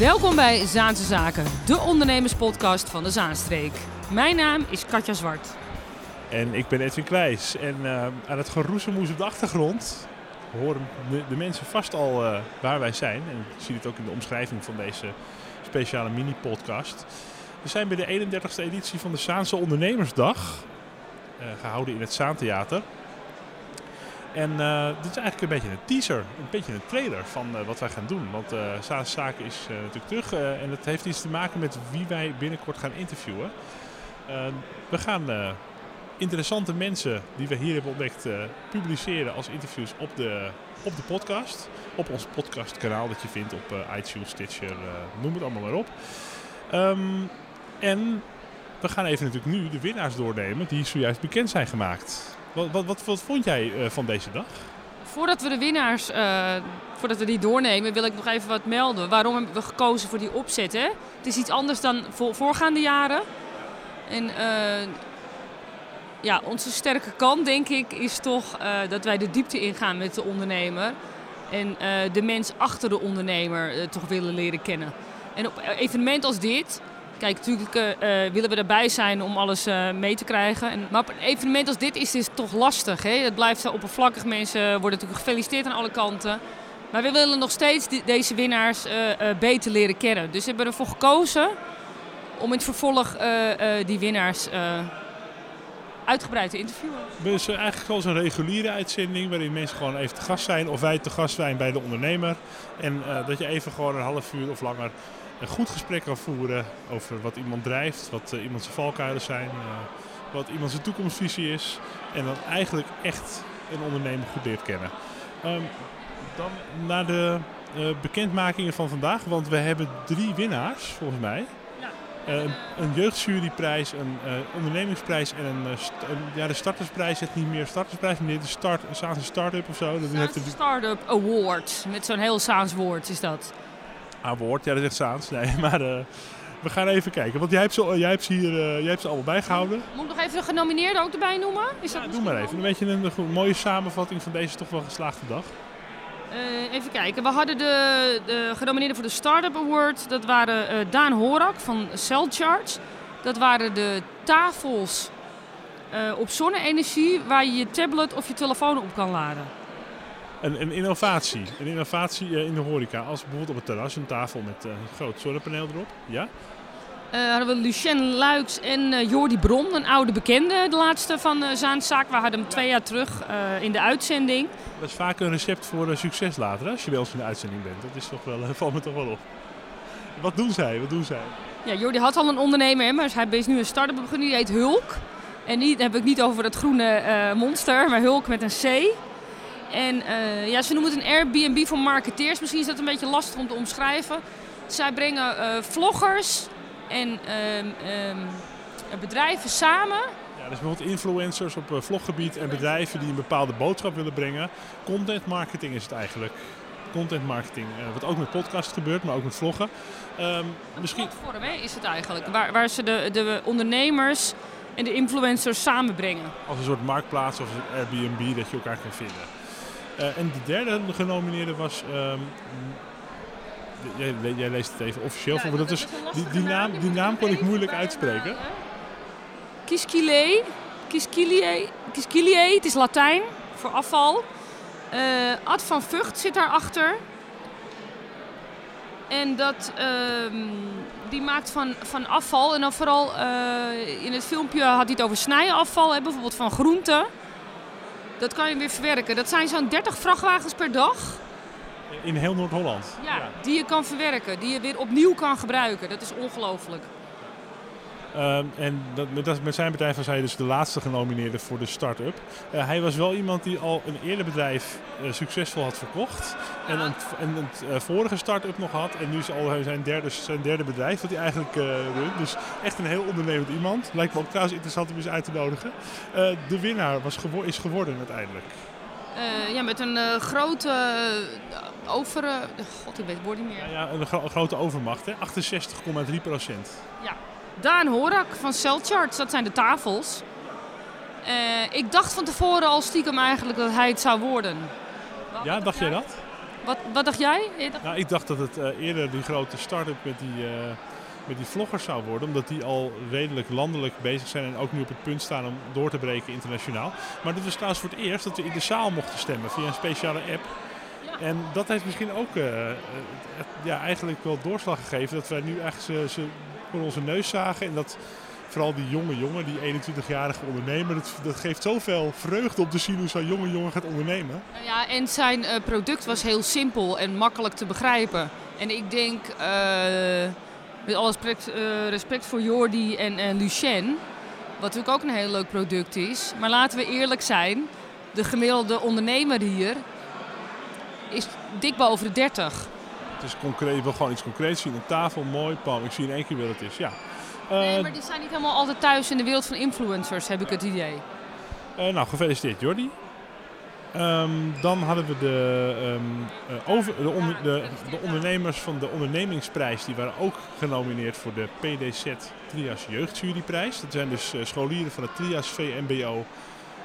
Welkom bij Zaanse Zaken, de ondernemerspodcast van de Zaanstreek. Mijn naam is Katja Zwart. En ik ben Edwin Kleijs. En uh, aan het geroezemoes op de achtergrond horen de, mensen vast al uh, waar wij zijn. En je ziet het ook in de omschrijving van deze speciale mini-podcast. We zijn bij de 31ste editie van de Zaanse Ondernemersdag, uh, gehouden in het Zaantheater. En uh, dit is eigenlijk een beetje een teaser, een beetje een trailer van uh, wat wij gaan doen. Want uh, Zaanse Zaken is natuurlijk terug en het heeft iets te maken met wie wij binnenkort gaan interviewen. we gaan interessante mensen die we hier hebben ontdekt publiceren als interviews op de, op de podcast. Op ons podcastkanaal dat je vindt op iTunes, Stitcher, noem het allemaal maar op. Um, en we gaan even natuurlijk nu de winnaars doornemen die zojuist bekend zijn gemaakt. Wat, wat, wat, vond jij uh, van deze dag? Voordat we de winnaars, uh, voordat we die doornemen, wil ik nog even wat melden. Waarom hebben we gekozen voor die opzet? Hè? Het is iets anders dan voor, voorgaande jaren. En uh, ja, onze sterke kant, denk ik, is toch dat wij de diepte ingaan met de ondernemer. En de mens achter de ondernemer toch willen leren kennen. En op evenement als dit Kijk, natuurlijk uh, willen we erbij zijn om alles uh, mee te krijgen. En, maar op een evenement als dit is het toch lastig. Hè? Het blijft oppervlakkig. Mensen worden natuurlijk gefeliciteerd aan alle kanten. Maar we willen nog steeds deze winnaars beter leren kennen. Dus we hebben ervoor gekozen om in het vervolg die winnaars uitgebreid te interviewen. Dus eigenlijk zoals een reguliere uitzending waarin mensen gewoon even te gast zijn. Of wij te gast zijn bij de ondernemer. En dat je even gewoon een half uur of langer een goed gesprek kan voeren over wat iemand drijft, wat uh, iemand zijn valkuilen zijn, uh, wat iemand zijn toekomstvisie is. En dan eigenlijk echt een ondernemer goed leert kennen. Um, dan naar de uh, bekendmakingen van vandaag, want we hebben drie winnaars volgens mij. Een, een, jeugdjuryprijs, een ondernemingsprijs en een, een, ja, de startersprijs is niet meer startersprijs, maar de start, een start-up of zo. De Startup Award, met zo'n heel Saans woord is dat. Award, ja dat zegt Saans. Nee, maar uh, we gaan even kijken. Want jij hebt ze, jij hebt ze hier uh, jij hebt ze allemaal bijgehouden. Moet ik nog even de genomineerden ook erbij noemen? Is ja, dat doe maar even. Een beetje een, een, mooie samenvatting van deze toch wel geslaagde dag. Uh, even kijken. We hadden de, de genomineerden voor de Startup Award. Dat waren Daan Horak van Cellcharge. Dat waren de tafels op zonne-energie waar je je tablet of je telefoon op kan laden. Een, een, innovatie. Een innovatie uh, in de horeca. Als bijvoorbeeld op het terras een tafel met uh, een groot zonnepaneel erop. Ja? Uh, hadden we Lucien Luiks en uh, Jordi Bron, een oude bekende, de laatste van uh, Zaanzaak. We hadden hem twee jaar terug in de uitzending. Dat is vaak een recept voor succes later, hè? als je wel eens in de uitzending bent. Dat is toch wel, valt me toch wel op. Wat doen zij? Wat doen zij? Ja, Jordi had al een ondernemer, maar hij is nu een start-up begonnen. Die heet Hulk. En die heb ik niet over het groene monster, maar Hulk met een C. En uh, ja, ze noemen het een Airbnb voor marketeers. Misschien is dat een beetje lastig om te omschrijven. Zij brengen uh, vloggers en um, um, bedrijven samen. Ja, dus bijvoorbeeld influencers op uh, vloggebied en bedrijven die een bepaalde boodschap willen brengen. Content marketing is het eigenlijk. Content marketing, wat ook met podcast gebeurt, maar ook met vloggen. Um, misschien... platform hè, is het eigenlijk, waar, waar ze de, de ondernemers en de influencers samenbrengen. Als een soort marktplaats of een Airbnb dat je elkaar kan vinden. Uh, en de derde genomineerde was. Um, jij, jij, leest het even officieel ja, voor. Dat is, die, die, naam, die naam kon ik moeilijk uitspreken. Kiskile. Kiskilie. Kiskilie, het is Latijn voor afval. Uh, Ad van Vught zit daarachter. En dat, uh, die maakt van, van afval. En dan vooral uh, in het filmpje had hij het over snijafval. Hè, bijvoorbeeld van groenten. Dat kan je weer verwerken. Dat zijn zo'n 30 vrachtwagens per dag. In heel Noord-Holland? Ja, ja, die je kan verwerken. Die je weer opnieuw kan gebruiken. Dat is ongelooflijk. Uh, en dat, dat, met zijn bedrijf was hij dus de laatste genomineerde voor de start-up. Uh, hij was wel iemand die al een eerder bedrijf uh, succesvol had verkocht. En een, en een uh, vorige start-up nog had. En nu is al zijn derde, zijn derde bedrijf dat hij eigenlijk runt. Dus echt een heel ondernemend iemand. Lijkt me ook trouwens interessant om eens uit te nodigen. de winnaar was gewo is geworden uiteindelijk. ja, met een grote over... God, ik weet het woord niet meer. Ja, ja een, gro grote overmacht, 68,3 procent. Ja, Daan Horak van Cellcharts, dat zijn de tafels. Uh, ik dacht van tevoren al stiekem eigenlijk dat hij het zou worden. ja, dacht jij dat? Wat, wat dacht jij? Dacht- Nou, ik dacht dat het eh, eerder die grote start-up met die, eh, met die vloggers zou worden. Omdat die al redelijk landelijk bezig zijn en ook nu op het punt staan om door te breken internationaal. Maar dit was trouwens voor het eerst dat we in de zaal mochten stemmen via een speciale app. Ja. En dat heeft misschien ook eh, eh, ja, eigenlijk wel doorslag gegeven dat wij nu echt ze voor onze neus zagen. En dat vooral die jonge jongen, die 21-jarige ondernemer, dat, dat geeft zoveel vreugde om te zien hoe zo'n jonge jongen gaat ondernemen. Nou ja, en zijn eh, product was heel simpel en makkelijk te begrijpen. En ik denk, eh, met alle respect, eh, respect voor Jordi en, en Lucien, wat natuurlijk ook een heel leuk product is. Maar laten we eerlijk zijn, de gemiddelde ondernemer hier is dik boven de 30. Het is concreet, ik wil gewoon iets concreets zien. Een tafel, mooi, pam. Ik zie in één keer wat het is. Ja. Eh, Nee, maar die zijn niet helemaal altijd thuis in de wereld van influencers, heb ik het idee. eh, nou, gefeliciteerd Jordi. Ehm, dan hadden we de, ehm, eh, over, de, onder- de, de ondernemers van de ondernemingsprijs. Die waren ook genomineerd voor de PDZ Trias Jeugdjuryprijs. Dat zijn dus eh, scholieren van het Trias VMBO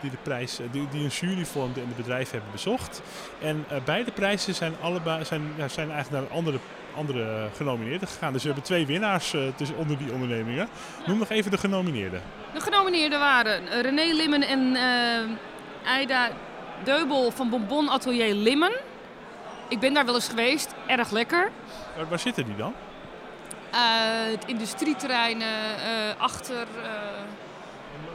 die, de prijs, eh, die, die een jury vormden en het bedrijf hebben bezocht. En eh, beide prijzen zijn, allebei, zijn, zijn eigenlijk naar andere, andere genomineerden gegaan. Dus we hebben twee winnaars eh, tussen, onder die ondernemingen. Noem nog even de genomineerden. De genomineerden waren René Limmen en Aida Deubel van Bonbon Atelier Limmen. Ik ben daar wel eens geweest, erg lekker. Waar, waar zitten die dan? Eh, het industrieterrein achter.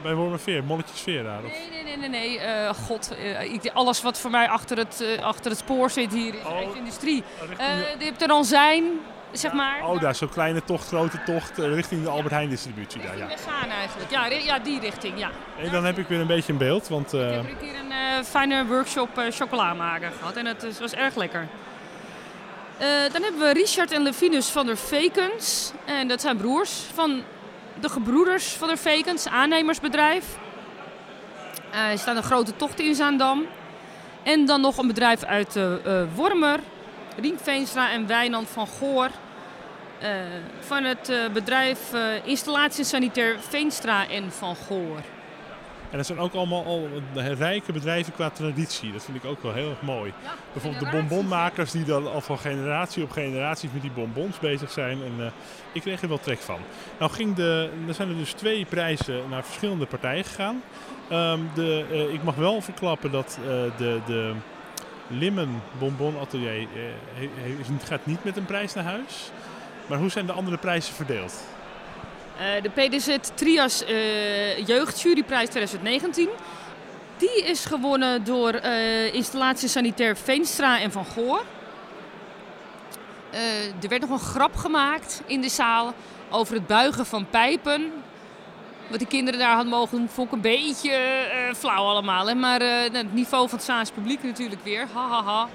Bij Wormerveer, Molletjesveer daar. Of? nee, nee, nee, nee. nee. eh, God, eh, ik, alles wat voor mij achter het, eh, achter het spoor zit hier is Oh. echt industrie. richting de- je hebt er dan zijn, zeg maar. Oh, daar zo'n kleine tocht, grote tocht, richting de Albert Heijn distributie daar, ja. Westzaan eigenlijk. Ja, ja, die richting, ja. En dan heb ik weer een beetje een beeld, want... Ik heb een keer een fijne workshop chocola maken gehad en het was erg lekker. Dan hebben we Richard en Levinus van der Vekens. En dat zijn broers van de gebroeders van der Vekens, aannemersbedrijf. Eh, er staan een grote tocht in Zaandam. En dan nog een bedrijf uit eh, Wormer, Rien Veenstra en Wijnand van Goor. Van het bedrijf Installatie Sanitair Veenstra en van Goor. En dat zijn ook allemaal al rijke bedrijven qua traditie. Dat vind ik ook wel heel erg mooi. Bijvoorbeeld de bonbonmakers die dan al van generatie op generatie met die bonbons bezig zijn. En eh, ik kreeg er wel trek van. Nou ging de, er zijn er dus twee prijzen naar verschillende partijen gegaan. Ehm, de, eh, ik mag wel verklappen dat eh, de, de Limmen Bonbon Atelier he- he- gaat niet met een prijs naar huis. Maar hoe zijn de andere prijzen verdeeld? Eh, de PDZ Trias eh Jeugdjuryprijs 2019. Die is gewonnen door eh installatie sanitair Veenstra en Van Goor. Er werd nog een grap gemaakt in de zaal over het buigen van pijpen. Wat die kinderen daar hadden mogen doen, vond ik een beetje flauw allemaal. Hè? Maar nou, het niveau van het Saans publiek natuurlijk weer. Ha, ha, ha.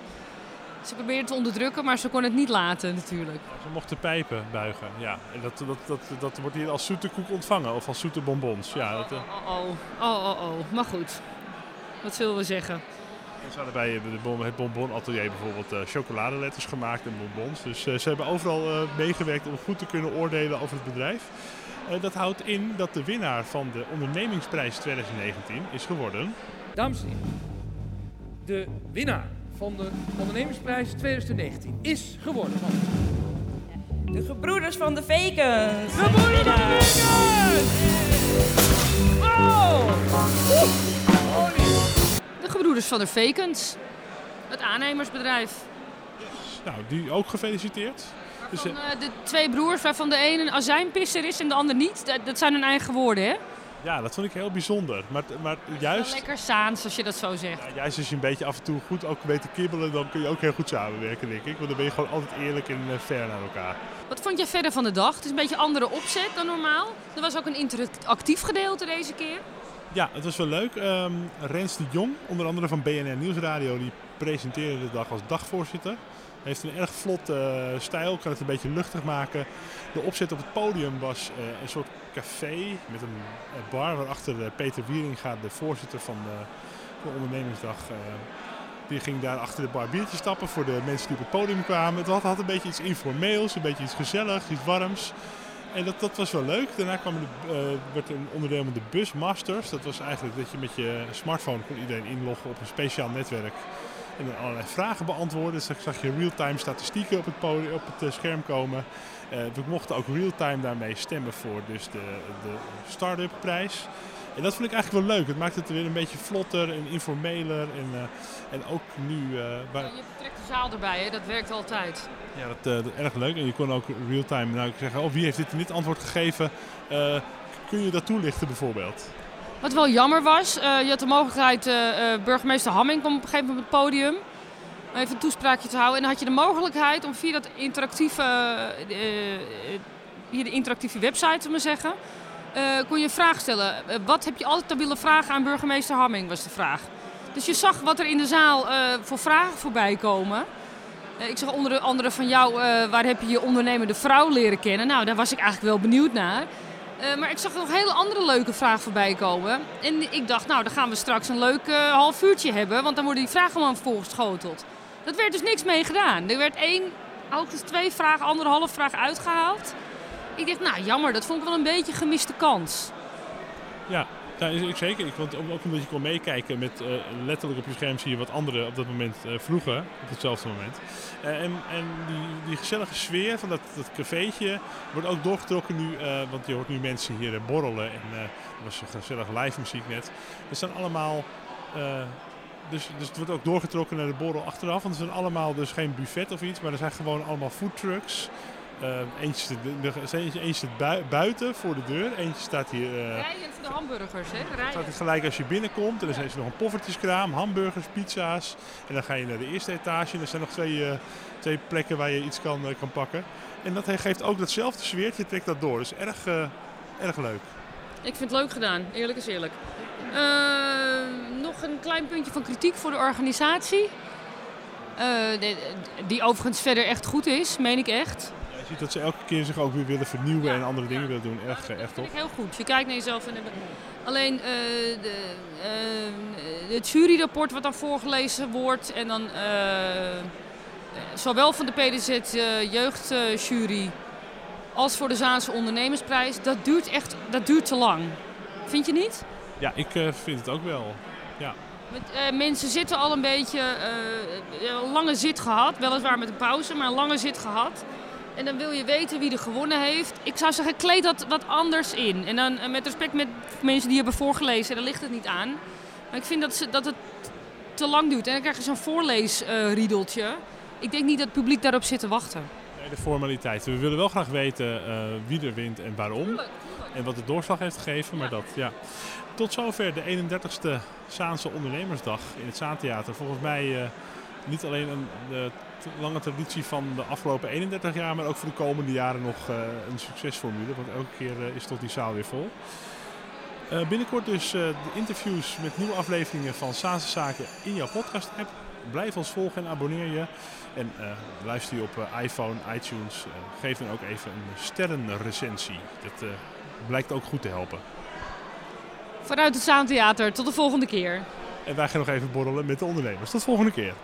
Ze probeerden het te onderdrukken, maar ze kon het niet laten natuurlijk. Ze mochten pijpen buigen, ja. En dat, dat, dat, dat wordt hier als zoete koek ontvangen of als zoete bonbons. Ja, dat, eh, Oh, oh, oh, oh, oh. Maar goed. Wat zullen we zeggen? ze hadden bij eh, de bon, het Bonbon Atelier bijvoorbeeld eh, chocoladeletters gemaakt en bonbons. Dus eh, ze hebben overal eh, meegewerkt om goed te kunnen oordelen over het bedrijf. Eh, dat houdt in dat de winnaar van de ondernemingsprijs 2019 is geworden. Dames en heren, de winnaar van de ondernemersprijs 2019 is geworden van... De gebroeders van de Vekens. De gebroeders van der Vekens. Het aannemersbedrijf. Nou, die ook gefeliciteerd. Dus, eh, Van, eh, de twee broers, waarvan de ene een azijnpisser is en de ander niet. Dat, dat zijn hun eigen woorden, hè? Ja, dat vond ik heel bijzonder. Maar, maar juist, lekker saans, als je dat zo zegt. ja, juist als je een beetje af en toe goed ook weet te kibbelen, dan kun je ook heel goed samenwerken, denk ik. Want dan ben je gewoon altijd eerlijk en eh, fair naar elkaar. Wat vond jij verder van de dag? Het is een beetje een andere opzet dan normaal. Er was ook een interactief gedeelte deze keer. Ja, het was wel leuk. Ehm, Rens de Jong, onder andere van BNR Nieuwsradio, die presenteerde de dag als dagvoorzitter. Heeft een erg vlot eh, stijl, kan het een beetje luchtig maken. De opzet op het podium was eh, een soort café met een eh, bar waarachter Peter Wieringa, de voorzitter van de, ondernemingsdag, die ging daar achter de bar biertjes stappen voor de mensen die op het podium kwamen. Het had, had een beetje iets informeels, een beetje iets gezelligs, iets warms. En dat, dat was wel leuk. Daarna kwam eh, werd een onderdeel met de Busmasters. Dat was eigenlijk dat je met je smartphone kon iedereen inloggen op een speciaal netwerk. En allerlei vragen beantwoorden. Dus ik zag je real-time statistieken op het, podium, op het scherm komen. we mochten ook real-time daarmee stemmen voor dus de, de start-up prijs. En dat vond ik eigenlijk wel leuk. Het maakt het weer een beetje vlotter en informeler. En, uh, en ook nu... Uh, ja, je trekt de zaal erbij, hè? dat werkt altijd. Ja, dat, erg leuk. En je kon ook real-time nou, zeggen, oh wie heeft dit en dit antwoord gegeven? kun je dat toelichten bijvoorbeeld? Wat wel jammer was, je had de mogelijkheid, burgemeester Hamming kwam op een gegeven moment op het podium. Even een toespraakje te houden. En dan had je de mogelijkheid om via dat interactieve, via de interactieve website, te maar zeggen kon je een vraag stellen. Wat heb je altijd willen vragen aan burgemeester Hamming, was de vraag. Dus je zag wat er in de zaal voor vragen voorbij komen. ik zag onder andere van jou, waar heb je je ondernemende vrouw leren kennen? Nou, daar was ik eigenlijk wel benieuwd naar. Maar ik zag nog hele andere leuke vragen voorbij komen. En ik dacht, nou, dan gaan we straks een leuk half uurtje hebben, want dan worden die vragen allemaal voorgeschoteld. Dat werd dus niks mee gedaan. Er werd één, hoogstens twee vragen, anderhalf vraag uitgehaald. Ik dacht, nou jammer, dat vond ik wel een beetje gemiste kans. Ja, ja, ik zeker. Ik ook omdat je kon meekijken met uh, letterlijk op je scherm zie je wat anderen op dat moment uh, vroegen, op hetzelfde moment. Uh, en en die, die gezellige sfeer van dat, dat cafeetje wordt ook doorgetrokken nu, want je hoort nu mensen hier borrelen en er was gezellig live muziek net. Er staan allemaal, dus, dus het wordt ook doorgetrokken naar de borrel achteraf, want er zijn allemaal dus geen buffet of iets, maar er zijn gewoon allemaal foodtrucks. Uh, eentje, de, eentje buiten voor de deur, eentje staat hier... Uh, Rijden voor de hamburgers, hè? Rijden. Staat hier gelijk als je binnenkomt. En dan zijn er nog een poffertjeskraam, hamburgers, pizza's. En dan ga je naar de eerste etage en er zijn nog twee, uh, twee plekken waar je iets kan, kan pakken. En dat geeft ook datzelfde sfeertje, trekt dat door. Dus erg, erg leuk. Ik vind het leuk gedaan, eerlijk is eerlijk. nog een klein puntje van kritiek voor de organisatie. die overigens verder echt goed is, meen ik echt ziet dat ze elke keer zich ook weer willen vernieuwen en andere dingen willen doen. Erg, echt top. heel goed. Je kijkt naar jezelf en... Alleen uh, de, uh, het juryrapport wat dan voorgelezen wordt en dan uh, zowel van de PDZ jeugdjury als voor de Zaanse ondernemersprijs, dat duurt echt dat duurt te lang. Vind je niet? Ja, ik vind het ook wel. Ja. Met, mensen zitten al een beetje een lange zit gehad, weliswaar met een pauze, maar een lange zit gehad. En dan wil je weten wie er gewonnen heeft. Ik zou zeggen, kleed dat wat anders in. En dan eh, met respect met mensen die hebben voorgelezen, daar ligt het niet aan. Maar ik vind dat, ze, dat het te lang duurt. En dan krijg je zo'n voorleesriedeltje. ik denk niet dat het publiek daarop zit te wachten. Nee, de formaliteiten. We willen wel graag weten uh, wie er wint en waarom. En wat de doorslag heeft gegeven. Maar dat, ja. Tot zover de 31ste Saanse Ondernemersdag in het Zaantheater. Volgens mij uh, niet alleen een lange traditie van de afgelopen 31 jaar, maar ook voor de komende jaren nog uh, een succesformule. Want elke keer uh, is tot die zaal weer vol. Uh, binnenkort dus de interviews met nieuwe afleveringen van Saanse Zaken in jouw podcast-app. Blijf ons volgen en abonneer je. En luister je op iPhone, iTunes. geef dan ook even een sterrenrecensie. Dat blijkt ook goed te helpen. Vanuit het Zaantheater, tot de volgende keer. En wij gaan nog even borrelen met de ondernemers. Tot de volgende keer.